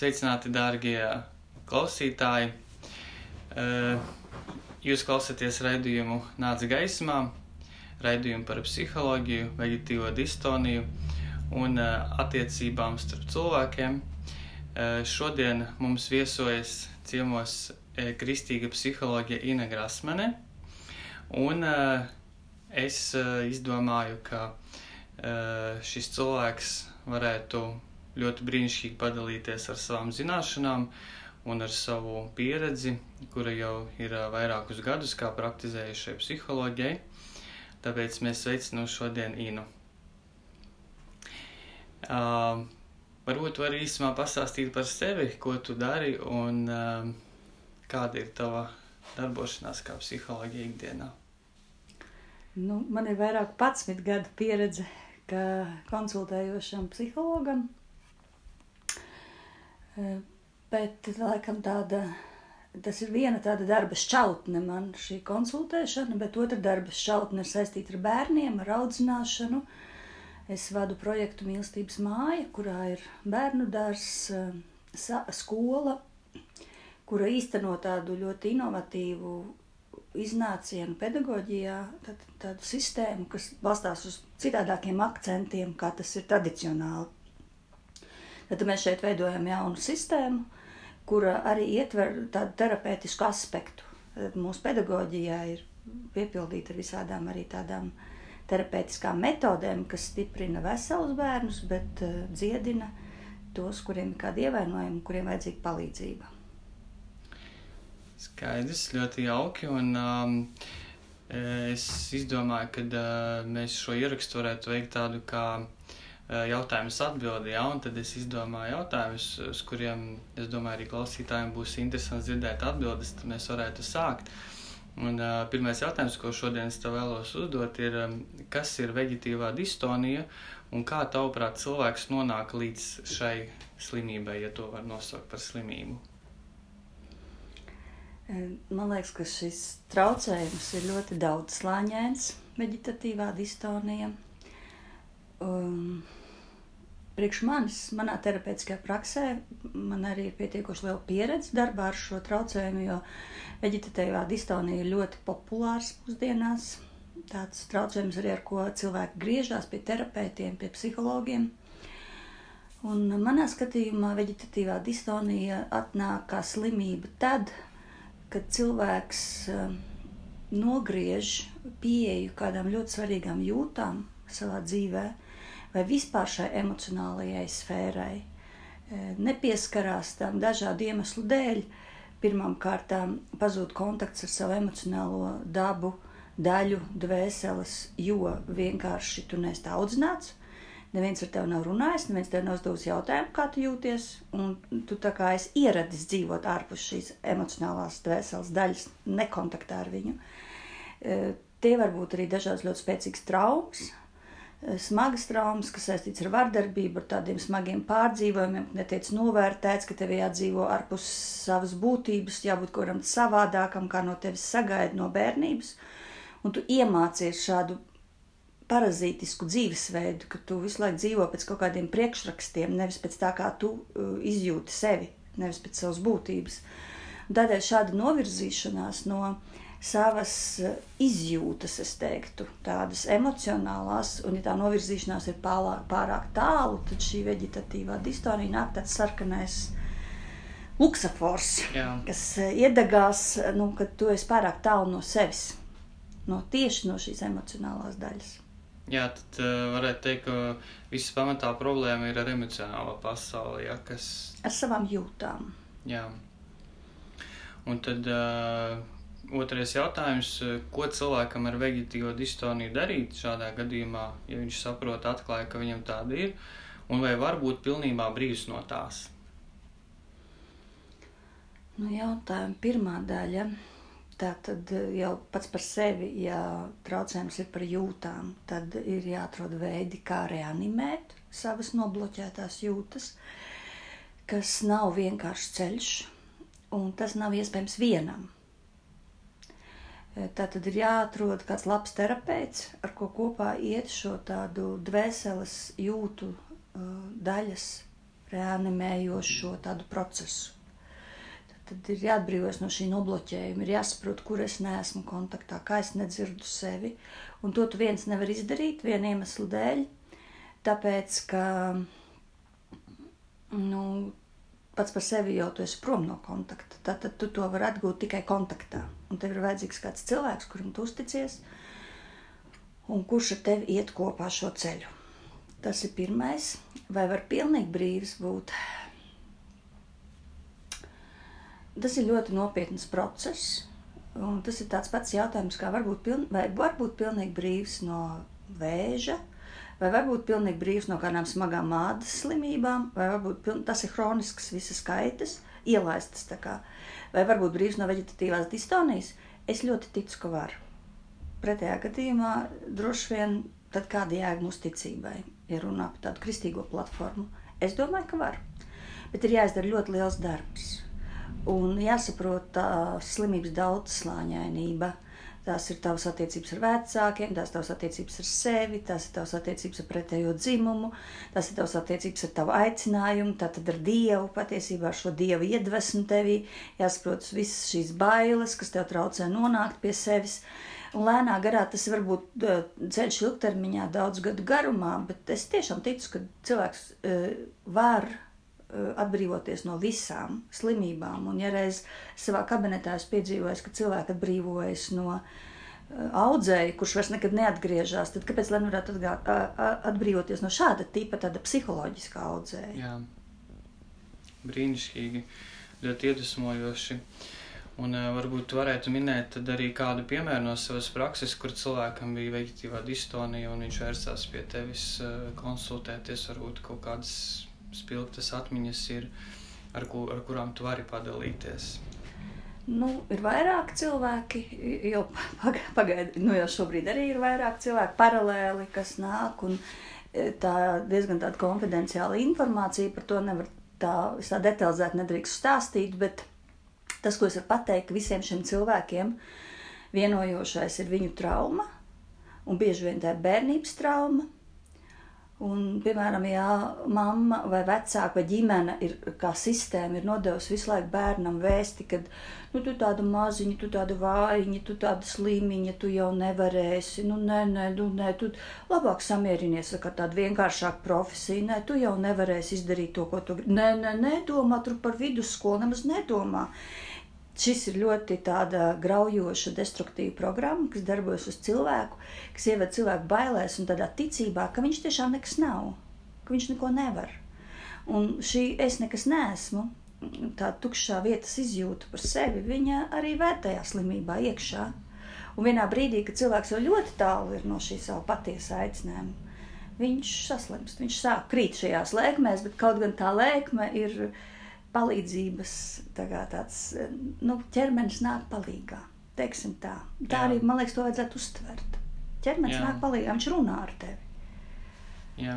Sveicināti, dārgie klausītāji! Jūs klausāties raidījumu Nāca gaismā, raidījumu par psiholoģiju, veģetīvo distoniju un attiecībām starp cilvēkiem. Šodien mums viesojas ciemos kristīga psiholoģija Ina Grasmane, un es izdomāju, ka šis cilvēks varētu ļoti brīnišķīgi padalīties ar savām zināšanām un ar savu pieredzi, kura jau ir vairākus gadus kā praktizējušai psiholoģijai. Tāpēc mēs sveicinām šodien Inu. Uh, varbūt var īsumā pastāstīt par sevi, ko tu dari un uh, kāda ir tava darbošanās kā psiholoģija ikdienā. Nu, man ir vairāk patsmit gadu pieredze kā konsultējošam psihologam. Bet, laikam, tāda, tas ir viena tāda darba šķautne, man šī konsultēšana, bet otra darba šķautne ir saistīta ar bērniem, ar audzināšanu. Es vadu projektu Mīlestības māja, kurā ir bērnu dārs, skola, kura īsteno tādu ļoti inovatīvu iznācienu pedagoģijā, tad, tādu sistēmu, kas balstās uz citādākiem akcentiem, kā tas ir tradicionāli. Tad mēs šeit veidojam jaunu sistēmu, kura arī ietver tādu terapeitisku aspektu. Mūsu pedagoģijā ir piepildīta ar visādām arī tādām terapeitiskām metodēm, kas stiprina veselus bērnus, bet uh, dziedina tos, kuriem ir kādi ievainojumi, kuriem vajadzīga palīdzība. Skaidrs, ļoti jauki. Un, um, es izdomāju, ka uh, mēs šo ierakstu varētu veikt tādu kā Eh, jautājumus atbildi, ja, un tad es izdomāju jautājumus, uz kuriem, es domāju, arī klausītājiem būs interesanti dzirdēt atbildes, tad mēs varētu sākt. Un uh, pirmais jautājums, ko šodien es tev vēlos uzdot, ir, um, kas ir veģetīvā distonija un kā tavuprāt cilvēks nonāk līdz šai slimībai, ja to var nosaukt par slimību? Man liekas, ka šis traucējums ir ļoti daudz slāņains, veģetatīvā distonija. Um, priekš manis, manā terapeitiskajā praksē, man arī ir pietiekoši liela pieredze darbā ar šo traucējumu, jo veģetatīvā distonija ir ļoti populārs mūsdienās. Tāds traucējums arī ar ko cilvēki griežās pie terapeitiem, pie psihologiem. Un manā skatījumā veģetatīvā distonija atnāk kā slimība tad, kad cilvēks uh, nogriež pieeju kādām ļoti svarīgām jūtām savā dzīvēm vai vispār šai emocionālajai sfērai. E, nepieskarās tam dažādu iemeslu dēļ. Pirmkārt, pazūd kontakts ar savu emocionālo dabu, daļu, dvēseles, jo vienkārši tu neesi audzināts. Neviens ar tevi nav runājis, neviens tev nav uzdevis jautājumu, kā tu jūties. Tu tā kā esi ieradis dzīvot ārpus šīs emocionālās dvēseles daļas, nekontaktā ar viņu. E, tie var būt arī dažādas ļoti spēcīgas traumas, smagas traumas, kas saistīts ar vardarbību, ar tādiem smagiem pārdzīvojumiem, ka netiek novērtēts, ka tev jādzīvo ārpus savas būtības, jābūt kaut kam savādākam, kā no tevis sagaida no bērnības. Un tu iemācies šādu parazītisku dzīvesveidu, ka tu visu laiku dzīvo pēc kaut kādiem priekšrakstiem, nevis pēc tā, kā tu uh, izjūti sevi, nevis pēc savas būtības. Tādēļ šāda novirzīšanās no savas eh, izjūtas, es teiktu, tādas emocionālās, un ja tā novirzīšanās ir pārāk, pārāk tālu, tad šī veģetatīvā distonija nāk tāds sarkanais luksafors, kas eh, iedegās, nu, kad tu esi pārāk tālu no sevis, no tieši no šīs emocionālās daļas. Jā, tad uh, varētu teikt, ka visas pamatā problēma ir ar emocionālo pasauli, ja, kas... Ar savām jūtām. Jā. Un tad uh, Otrais jautājums, ko cilvēkam ar vegetīvo distoniju darīt šādā gadījumā, ja viņš saprot, atklāja, ka viņam tāda ir, un vai var būt pilnībā brīvs no tās? Nu, jautājuma pirmā daļa. Tā tad jau pats par sevi, ja traucējums ir par jūtām, tad ir jāatrod veidi, kā reanimēt savas nobloķētās jūtas, kas nav vienkāršs ceļš, un tas nav iespējams vienam Tā tad ir jāatrod kāds labs terapeits, ar ko kopā iet šo tādu dvēseles jūtu uh, daļas reanimējošo tādu procesu. Tad, ir jāatbrīvojas no šī nobloķējuma, ir jāsaprot, kur es neesmu kontaktā, kā es nedzirdu sevi. Un to tu viens nevar izdarīt viena iemesla dēļ, tāpēc, ka nu, pats par sevi jau tu esi prom no kontakta. Tad, tad tu to vari atgūt tikai kontaktā. Un tev ir vajadzīgs kāds cilvēks, kuram tu uzticies, un kurš ar tevi iet kopā šo ceļu. Tas ir pirmais. Vai var pilnīgi brīvs būt? Tas ir ļoti nopietns process. Un tas ir tāds pats jautājums, kā varbūt, piln, vai var būt pilnīgi brīvs no vēža, vai varbūt pilnīgi brīvs no kādām smagām ādas slimībām, vai varbūt piln, tas ir hronisks visas kaitas, ielaistas vai varbūt brīvs no veģetatīvās distonijas. Es ļoti ticu, ka var. Pretējā gadījumā droši vien tad kāda jēga mūsu ticībai, ja runā par tādu kristīgo platformu. Es domāju, ka var. Bet ir jāizdara ļoti liels darbs. Un jāsaprot tā slimības daudzslāņainība. Uh, Tās ir tavas attiecības ar vecākiem, tās ir tavas attiecības ar sevi, tās ir tavas attiecības ar pretējo dzimumu, tās ir tavas attiecības ar tavu aicinājumu, tātad ar Dievu, patiesībā ar šo Dievu iedvesmu tevī, jāsaprot visas šīs bailes, kas tev traucē nonākt pie sevis. Un lēnā garā tas var būt ceļš ilgtermiņā, daudz gadu garumā, bet es tiešām ticu, ka cilvēks uh, var atbrīvoties no visām slimībām. Un, ja reiz savā kabinetā es piedzīvoju, ka cilvēki atbrīvojas no eh, audzēja, kurš vairs nekad neatgriežas, tad kāpēc gan varētu atgāt, atbrīvoties no šāda tipa psiholoģiskā audzēja? Jā, brīnišķīgi, ļoti iedvesmojoši. Un uh, varbūt varētu minēt arī kādu piemēru no savas prakses, kur cilvēkam bija vegetīvā distonija un viņš vērsās pie tevis uh, konsultēties, varbūt kaut kādas spilgtas atmiņas ir, ar, ku, ar kurām tu vari padalīties? Nu, ir vairāk cilvēki, jau pagaidi, nu jau šobrīd arī ir vairāk cilvēki paralēli, kas nāk, un e, tā diezgan tāda konfidenciāla informācija par to nevar tā, tā detalizēti nedrīkst stāstīt, bet tas, ko es varu pateikt, visiem šiem cilvēkiem vienojošais ir viņu trauma, un bieži vien tā ir bērnības trauma, Un, piemēram, ja mamma vai vecāka vai ģimene ir kā sistēma, ir nodevusi visu laiku bērnam vēsti, ka nu, tu tāda maziņa, tu tāda vājiņa, tu tāda slimiņa, tu jau nevarēsi, nu nē, nē, nu, nē, tu labāk samierinies ar tādu vienkāršāku profesiju, nē, tu jau nevarēsi izdarīt to, ko tu gribi. Nē, nē, nedomā tur par vidusskolu, nemaz nedomā. Šis ir ļoti graujoša, destruktīva programma, kas darbojas uz cilvēku, kas ievada cilvēku bailēs un tādā ticībā, ka viņš tiešām nekas nav, ka viņš neko nevar. Un šī es nekas neesmu, tā tukšā vietas izjūta par sevi, viņa arī vērtējā slimībā iekšā. Un vienā brīdī, kad cilvēks jau ļoti tālu ir no šī sava patiesa aicinājuma, viņš saslimst, viņš sāk krīt šajās lēkmēs, bet kaut gan tā lēkme ir palīdzības tā tāds nu, ķermenis nāk palīdzīgā. Teiksim tā. tā Jā. arī man liekas, to vajadzētu uztvert. Ķermenis Jā. nāk palīdzīgā, viņš runā ar tevi. Jā.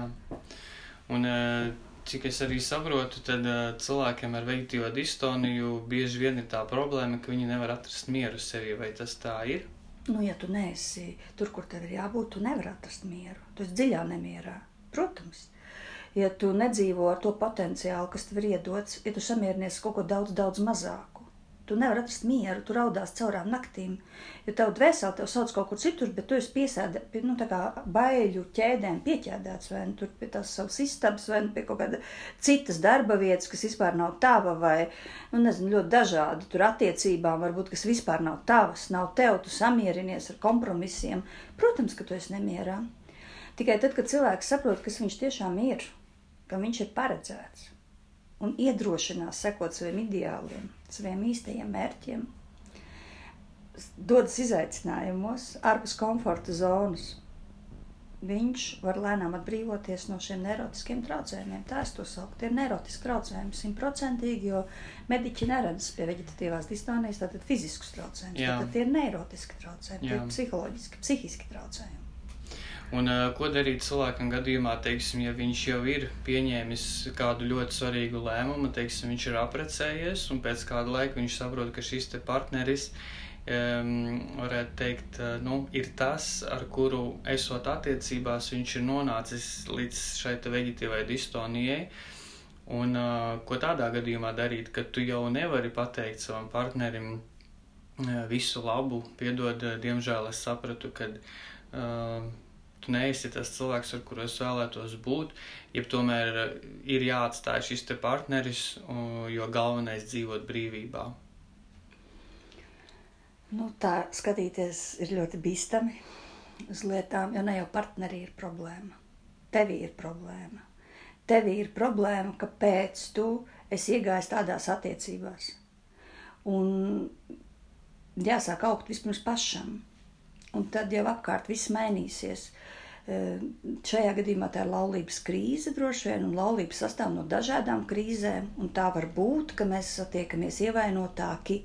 Un, eh, cik es arī saprotu, tad eh, cilvēkiem ar veiktīvo distoniju bieži vien ir tā problēma, ka viņi nevar atrast mieru sevi. Vai tas tā ir? Nu, ja tu neesi tur, kur tev ir jābūt, tu nevari atrast mieru. Tu esi dziļā nemierā. Protams ja tu nedzīvo ar to potenciālu, kas tev ir iedots, ja tu samierinies kaut ko daudz, daudz mazāku. Tu nevari atrast mieru, tu raudās caurām naktīm, jo tev dvēseli tev sauc kaut kur citur, bet tu esi piesēdēts pie nu, baiļu ķēdēm, pieķēdēts vai nu, pie tās savas istabas, vai nu, pie kaut kāda citas darba vietas, kas vispār nav tava, vai nu, nezinu, ļoti dažādi tur attiecībām, varbūt kas vispār nav tavas, nav tev, tu samierinies ar kompromisiem. Protams, ka tu esi nemierā. Tikai tad, kad cilvēks saprot, kas viņš tiešām ir, ka viņš ir paredzēts un iedrošinās sekot saviem ideāliem, saviem īstajiem mērķiem, dodas izaicinājumos, ārpus komforta zonas. Viņš var lēnām atbrīvoties no šiem neirotiskiem traucējumiem. Tā es to saucu. Tie ir neirotiski traucējumi simtprocentīgi, jo mediķi neredz pie veģetatīvās distonijas tātad fiziskus traucējumus. Tad tie ir neirotiski traucējumi, tie ir psiholoģiski, psihiski traucējumi. Un, ko darīt cilvēkam gadījumā, teiksim, ja viņš jau ir pieņēmis kādu ļoti svarīgu lēmumu, teiksim, viņš ir apprecējies, un pēc kāda laika viņš saprot, ka šis partneris, um, varētu teikt, nu, ir tas, ar kuru esot attiecībās, viņš ir nonācis līdz šai veģetīvai distonijai. Un uh, ko tādā gadījumā darīt, kad tu jau nevari pateikt savam partnerim uh, visu labu, piedod, uh, diemžēl es sapratu, ka uh, tu neesi tas cilvēks, ar kuru es vēlētos būt, ja tomēr ir jāatstāj šis te partneris, jo galvenais dzīvot brīvībā. Nu, tā skatīties ir ļoti bīstami uz lietām, jo ne jau partnerī ir problēma. Tevī ir problēma tev ir problēma, kāpēc tu esi iegājis tādās attiecībās. Un jāsāk augt vispirms pašam, un tad jau apkārt viss mainīsies. E, šajā gadījumā tā ir laulības krīze droši vien, un laulība sastāv no dažādām krīzēm, un tā var būt, ka mēs satiekamies ievainotāki,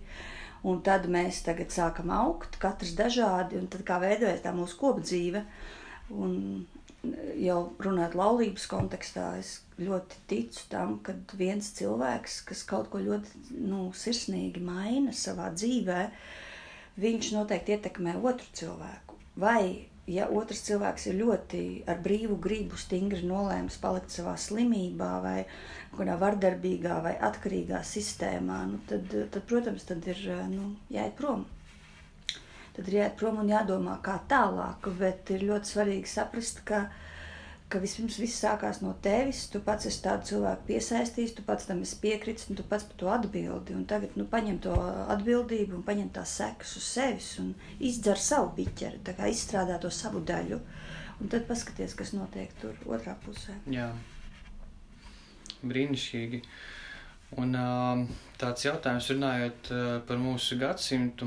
un tad mēs tagad sākam augt, katrs dažādi, un tad kā veidojas tā mūsu kopdzīve. Un jau runājot laulības kontekstā, es ļoti ticu tam, ka viens cilvēks, kas kaut ko ļoti nu, sirsnīgi maina savā dzīvē, viņš noteikti ietekmē otru cilvēku. Vai, ja otrs cilvēks ir ļoti ar brīvu gribu, stingri nolēmis palikt savā slimībā vai kādā vardarbīgā vai atkarīgā sistēmā, nu, tad, tad, protams, tad ir nu, jāiet prom tad ir jāiet prom un jādomā, kā tālāk. Bet ir ļoti svarīgi saprast, ka, ka vispirms viss sākās no tevis. Tu pats esi tādu cilvēku piesaistījis, tu pats tam esi piekritis, un tu pats par to atbildi. Un tagad nu, paņem to atbildību un paņem tās sekas uz sevis un izdzer savu biķeri, tā kā izstrādā to savu daļu. Un tad paskaties, kas notiek tur otrā pusē. Jā, brīnišķīgi. Un tāds jautājums runājot par mūsu gadsimtu,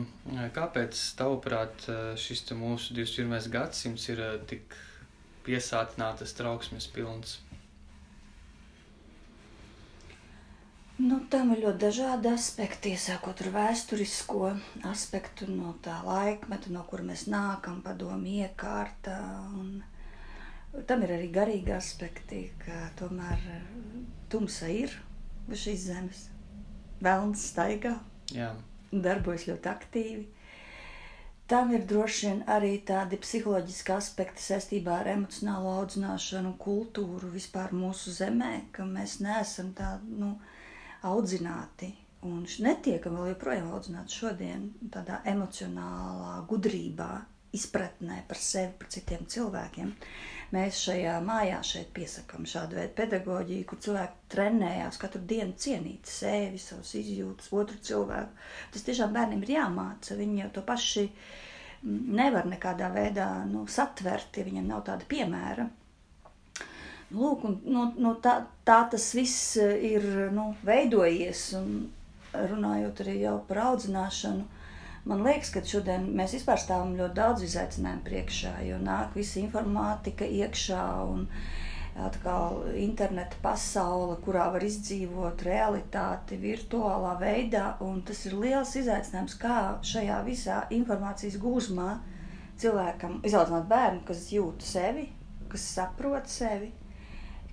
kāpēc tavuprāt šis mūsu 21. gadsimts ir tik piesātinātas trauksmes pilns? Nu, tam ir ļoti dažādi aspekti, iesākot ar vēsturisko aspektu, no tā laikmeta, no kur mēs nākam, padomu iekārta. Un tam ir arī garīgi aspekti, ka tomēr tumsa ir uz šīs zemes. Vēlns staigā, Jā. darbojas ļoti aktīvi. Tam ir droši vien arī tādi psiholoģiski aspekti saistībā ar emocionālo audzināšanu, kultūru vispār mūsu zemē, ka mēs neesam tādi nu, audzināti un netiekam vēl joprojām audzināti šodien tādā emocionālā gudrībā, izpratnē par sevi, par citiem cilvēkiem. Mēs šajā mājā šeit piesakām šādu veidu pedagoģiju, kur cilvēki trenējās katru dienu cienīt sevi, savus izjūtas, otru cilvēku. Tas tiešām bērniem ir jāmāca. Viņi jau to paši nevar nekādā veidā nu, satvert, ja viņiem nav tāda piemēra. Lūk, un, nu, nu, tā, tā tas viss ir nu, veidojies, un runājot arī par audzināšanu Man liekas, ka šodien mēs vispār stāvam ļoti daudz izaicinājumu priekšā, jo nāk visa informātika iekšā un atkal interneta pasaule, kurā var izdzīvot realitāti virtuālā veidā. Tas ir liels izaicinājums, kā šajā visā informācijas gūzmā cilvēkam izaudzināt bērnu, kas jūt sevi, kas saprot sevi,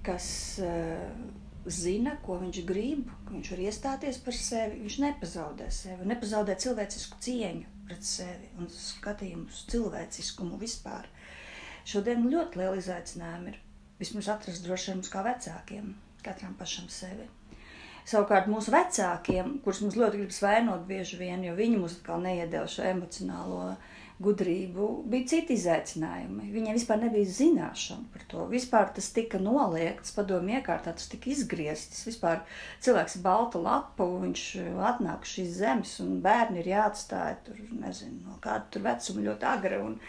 kas uh, zina, ko viņš grib, ka viņš var iestāties par sevi, viņš nepazaudē sevi, nepazaudē cilvēcisku cieņu pret sevi un skatījumu uz cilvēciskumu vispār. Šodien ļoti liela izaicinājuma ir vismaz atrast droši vien mums kā vecākiem, katram pašam sevi. Savukārt mūsu vecākiem, kurus mums ļoti gribas vainot bieži vien, jo viņi mums atkal neiedēla šo emocionālo uh, gudrību, bija citi izaicinājumi. Viņiem vispār nebija zināšana par to. Vispār tas tika noliegts, padomju iekārtā, tas tika izgriezts. Vispār cilvēks ir balta lapa, viņš atnāk šīs zemes, un bērni ir jāatstāj tur, nezinu, no kāda tur vecuma ļoti agri. Un,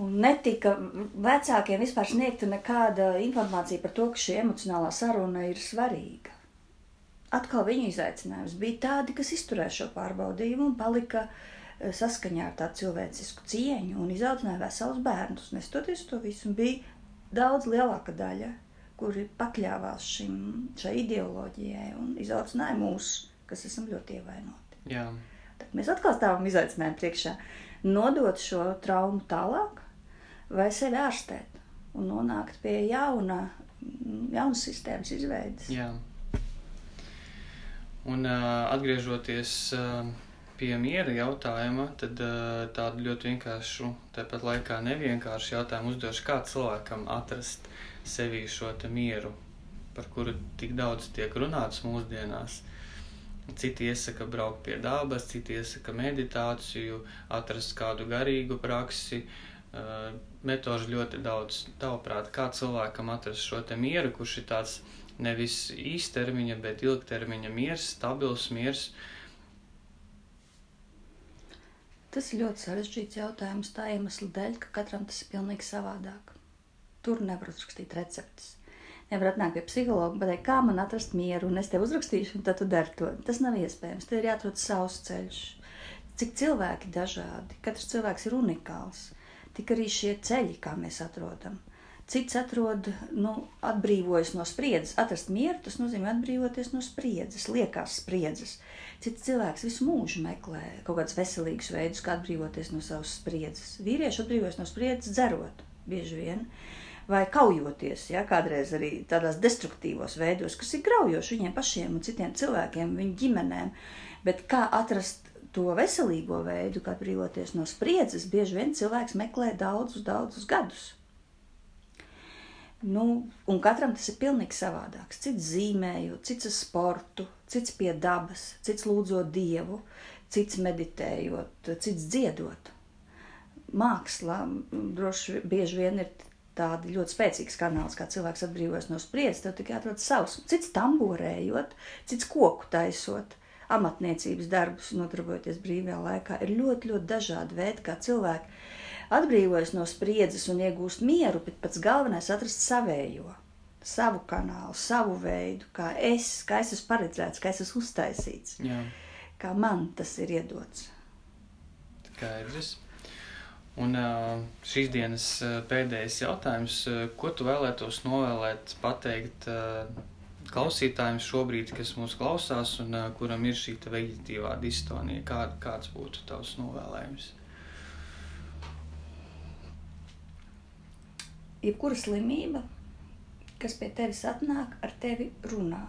Un netika vecākiem vispār sniegta nekāda informācija par to, ka šī emocionālā saruna ir svarīga. Atkal viņu izaicinājums bija tādi, kas izturēja šo pārbaudījumu un palika saskaņā ar tādu cilvēcisku cieņu un izaudzināja veselus bērnus. Nestoties to visu, bija daudz lielāka daļa, kuri pakļāvās šim, šai ideoloģijai un izaudzināja mūs, kas esam ļoti ievainoti. Jā. Tad mēs atkal stāvam izaicinājumu priekšā nodot šo traumu tālāk vai sevi ārstēt un nonākt pie jauna, jaunas sistēmas izveidas. Jā. Un uh, atgriežoties uh, pie miera jautājuma, tad uh, tādu ļoti vienkāršu, tāpat laikā nevienkāršu jautājumu uzdošu, kā cilvēkam atrast sevī šo mieru. par kuru tik daudz tiek runāts mūsdienās. Citi iesaka braukt pie dabas, citi iesaka meditāciju, atrast kādu garīgu praksi. Uh, metožu ļoti daudz. Tavuprāt, kā cilvēkam atrast šo mieru, kurš ir tāds nevis īstermiņa, bet ilgtermiņa miers, stabils miers. Tas ir ļoti sarežģīts jautājums tā iemesla dēļ, ka katram tas ir pilnīgi savādāk. Tur nevar uzrakstīt receptes. Nevar atnākt pie psihologa pateikt, kā man atrast mieru, un es tev uzrakstīšu, un tad tu dari to. Tas nav iespējams. Te ir jāatrod savs ceļš. Cik cilvēki dažādi, katrs cilvēks ir unikāls. Tik arī šie ceļi, kā mēs atrodam. Cits atrod, nu, atbrīvojas no spriedzes. Atrast mieru, tas nozīmē atbrīvoties no spriedzes, liekas spriedzes. Cits cilvēks visu mūžu meklē kaut kādus veselīgus veidus, kā atbrīvoties no savas spriedzes. Vīrieši atbrīvojas no spriedzes dzerot bieži vien. Vai kaujoties, ja kādreiz arī tādās destruktīvos veidos, kas ir graujoši viņiem pašiem un citiem cilvēkiem, viņu ģimenēm. Bet kā atrast to veselīgo veidu, kā atbrīvoties no spriedzes, bieži vien cilvēks meklē daudzus, daudzus gadus. Nu, un katram tas ir pilnīgi savādāks. Cits zīmējot, cits ar sportu, cits pie dabas, cits lūdzot dievu, cits meditējot, cits dziedot. Mākslā droši bieži vien ir tāda ļoti spēcīga kanāls, kā cilvēks atbrīvojas no spriedzes, tev tikai atrod savs. Cits tamborējot, cits koku taisot, amatniecības darbus nodarbojoties brīvajā laikā. Ir ļoti, ļoti dažādi veidi, kā cilvēki atbrīvojas no spriedzes un iegūst mieru, bet pats galvenais ir atrast savējo, savu kanālu, savu veidu, kā es, kā es esmu paredzēts, kā es esmu uztaisīts, Jā. kā man tas ir iedots. Skaidrs. Un šīs dienas pēdējais jautājums, ko tu vēlētos novēlēt, pateikt klausītājiem šobrīd, kas mūs klausās un kuram ir šī veģetīvā distonija? Kā, kāds būtu tavs novēlējums? Jebkura slimība, kas pie tevis atnāk, ar tevi runā.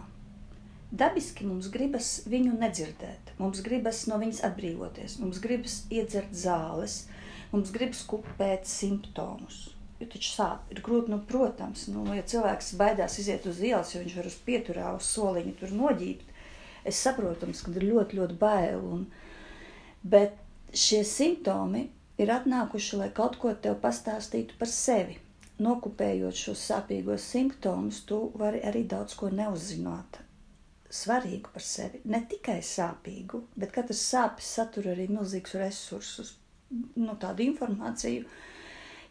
Dabiski mums gribas viņu nedzirdēt, mums gribas no viņas atbrīvoties, mums gribas iedzert zāles, mums gribas kupēt simptomus. Jo taču sāp, ir grūti, nu, protams, nu, ja cilvēks baidās iziet uz ielas, jo viņš var uz pieturā, uz soliņa tur noģībt. Es saprotu, ka ir ļoti, ļoti bail. Un, bet šie simptomi ir atnākuši, lai kaut ko tev pastāstītu par sevi nokupējot šos sāpīgos simptomus, tu vari arī daudz ko neuzzināt. Svarīgu par sevi, ne tikai sāpīgu, bet katrs sāpes satur arī milzīgus resursus, nu, tādu informāciju,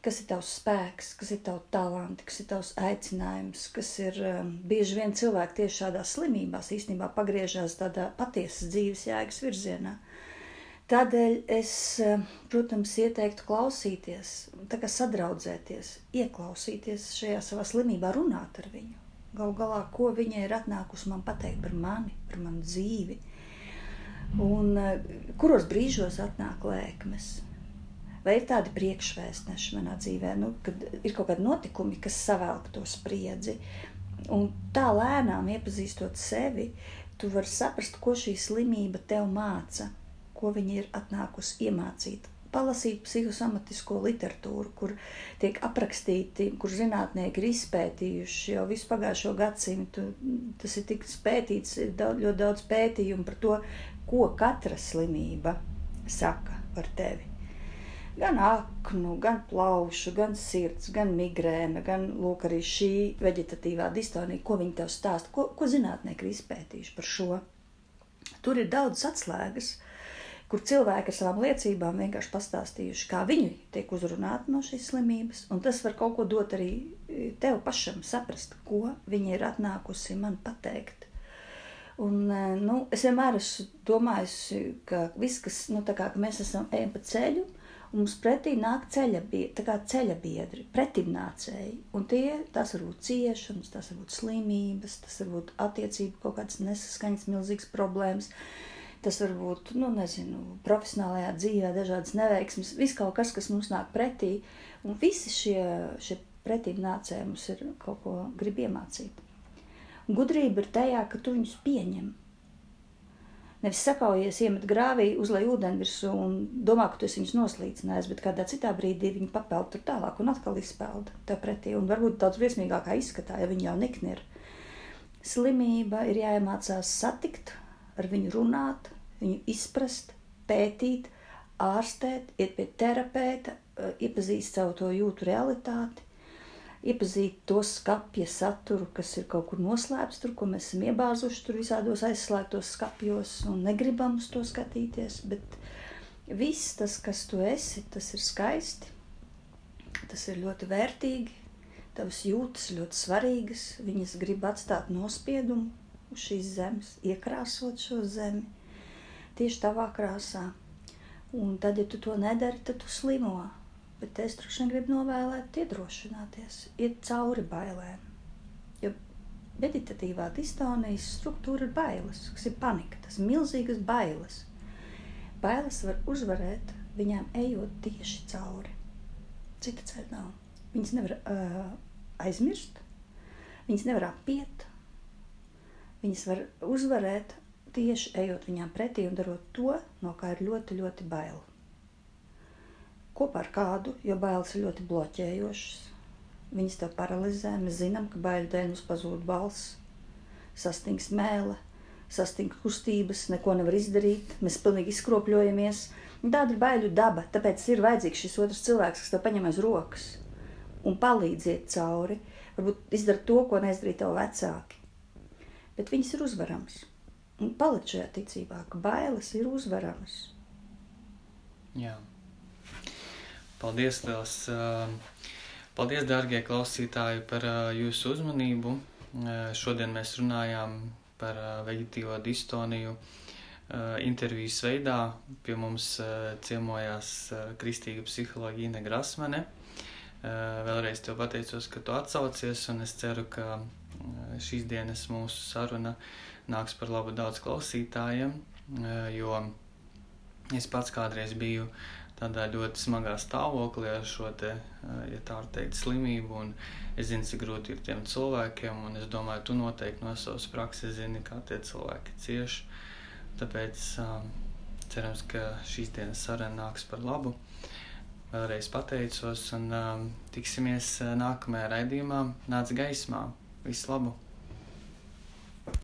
kas ir tavs spēks, kas ir tavs talanti, kas ir tavs aicinājums, kas ir um, bieži vien cilvēki tieši šādās slimībās īstenībā pagriežās tādā patiesas dzīves jēgas virzienā. Uh, Tādēļ es, eh, protams, ieteiktu klausīties, sadraudzēties, ieklausīties šajā savā slimībā, runāt ar viņu. Galu galā, ko viņa ir atnākusi man pateikt par mani, par manu dzīvi, un eh, kuros brīžos atnāk lēkmes. Vai ir tādi priekšvēstneši manā dzīvē, nu, kad ir kaut kādi notikumi, kas savelk to spriedzi, un tā lēnām iepazīstot sevi, tu vari saprast, ko šī slimība tev māca ko viņa ir atnākusi iemācīt. Palasīt psihosomatisko literatūru, kur tiek aprakstīti, kur zinātnieki ir izpētījuši jau visu pagājušo gadsimtu. Tas ir tik pētīts, ir daudz, ļoti daudz pētījumu par to, ko katra slimība saka par tevi. Gan aknu, gan plaušu, gan sirds, gan migrēna, gan lūk, arī šī veģetatīvā distonija, ko viņi tev stāsta, ko, ko zinātnieki ir izpētījuši par šo. Tur ir daudz atslēgas, uh, kur cilvēki ar savām liecībām vienkārši pastāstījuši, kā viņi tiek uzrunāti no šīs slimības. Un tas var kaut ko dot arī e, tev pašam, saprast, ko viņa ir atnākusi man pateikt. Un, e, nu, es vienmēr esmu domājusi, ka viss, kas nu, kā, ka mēs esam ejam pa ceļu, mums pretī nāk ceļa, ceļa biedri, pretimnācēji. Un tie, tas var būt ciešanas, tas var būt slimības, tas var būt attiecību kaut kādas nesaskaņas, milzīgas problēmas. Uh, Tas var būt, nu, nezinu, profesionālajā dzīvē, dažādas neveiksmes, viss kaut kas, kas mums nāk pretī. Un visi šie, šie pretīm nācēji mums ir kaut ko grib iemācīt. Gudrība ir tajā, ka tu viņus pieņem. Nevis sakaujies, iemet grāvī, uzlai ūdeni virsū un domā, ka tu esi viņus noslīcinājis, bet kādā citā brīdī viņi papeld tur tālāk un atkal izpeld tev pretī. Un varbūt daudz briesmīgākā izskatā, ja viņi jau nikni ir. Slimība ir jāiemācās satikt, ar viņu runāt, viņu izprast, pētīt, ārstēt, iet pie terapeita, eh, iepazīst savu to jūtu realitāti, iepazīt to skapja saturu, kas ir kaut kur noslēpts, tur, ko mēs esam iebāzuši tur visādos aizslēgtos skapjos un negribam uz to skatīties. Bet viss tas, kas tu esi, tas ir skaisti, tas ir ļoti vērtīgi, tavas jūtas ļoti svarīgas, viņas grib atstāt nospiedumu uz šīs zemes, iekrāsot šo zemi tieši tavā krāsā. Un tad, ja tu to nedari, tad tu slimo bet es droši vien gribu novēlēt, iedrošināties, iet cauri bailēm. Jo meditatīvā distonijas struktūra ir bailes, kas ir panika, tas ir milzīgas bailes. Bailes var uzvarēt viņām ejot tieši cauri. Cita ceļa nav. Viņas nevar uh, aizmirst, viņas nevar apiet. Viņas var uzvarēt tieši ejot viņām pretī un darot to, no kā ir ļoti, ļoti bail kopā ar kādu, jo bailes ir ļoti bloķējošas. Viņas tev paralizē, mēs zinām, ka baiļu dēļ mums pazūd balss, sastings mēlē, sastingt kustības, neko nevar izdarīt, mēs pilnīgi izkropļojamies. Tāda ir baiļu daba, tāpēc ir vajadzīgs šis otrs cilvēks, kas tev paņem aiz rokas un palīdziet cauri. Varbūt izdara to, ko neizdarīja tev vecāki. Bet viņas ir uzvaramas. Un palikt šajā ticībā, ka bailes ir uzvaramas. Jā. Paldies, Tēls! Paldies, dārgie klausītāji, par jūsu uzmanību. Šodien mēs runājām par veģetīvo distoniju intervijas veidā. Pie mums ciemojās kristīga psiholoģija Ine Grasmane. Vēlreiz tev pateicos, ka tu atsaucies, un es ceru, ka šīs dienas mūsu saruna nāks par labu daudz klausītājiem, jo es pats kādreiz biju tādā ļoti smagā stāvoklī ar šo te, ja tā var teikt, slimību. Un es zinu, cik grūti ir tiem cilvēkiem, un es domāju, tu noteikti no savas prakses zini, kā tie cilvēki cieš. Tāpēc um, cerams, ka šīs dienas saruna nāks par labu. Vēlreiz pateicos, un tiksimies nākamajā raidījumā. Nāc gaismā! Visu labu!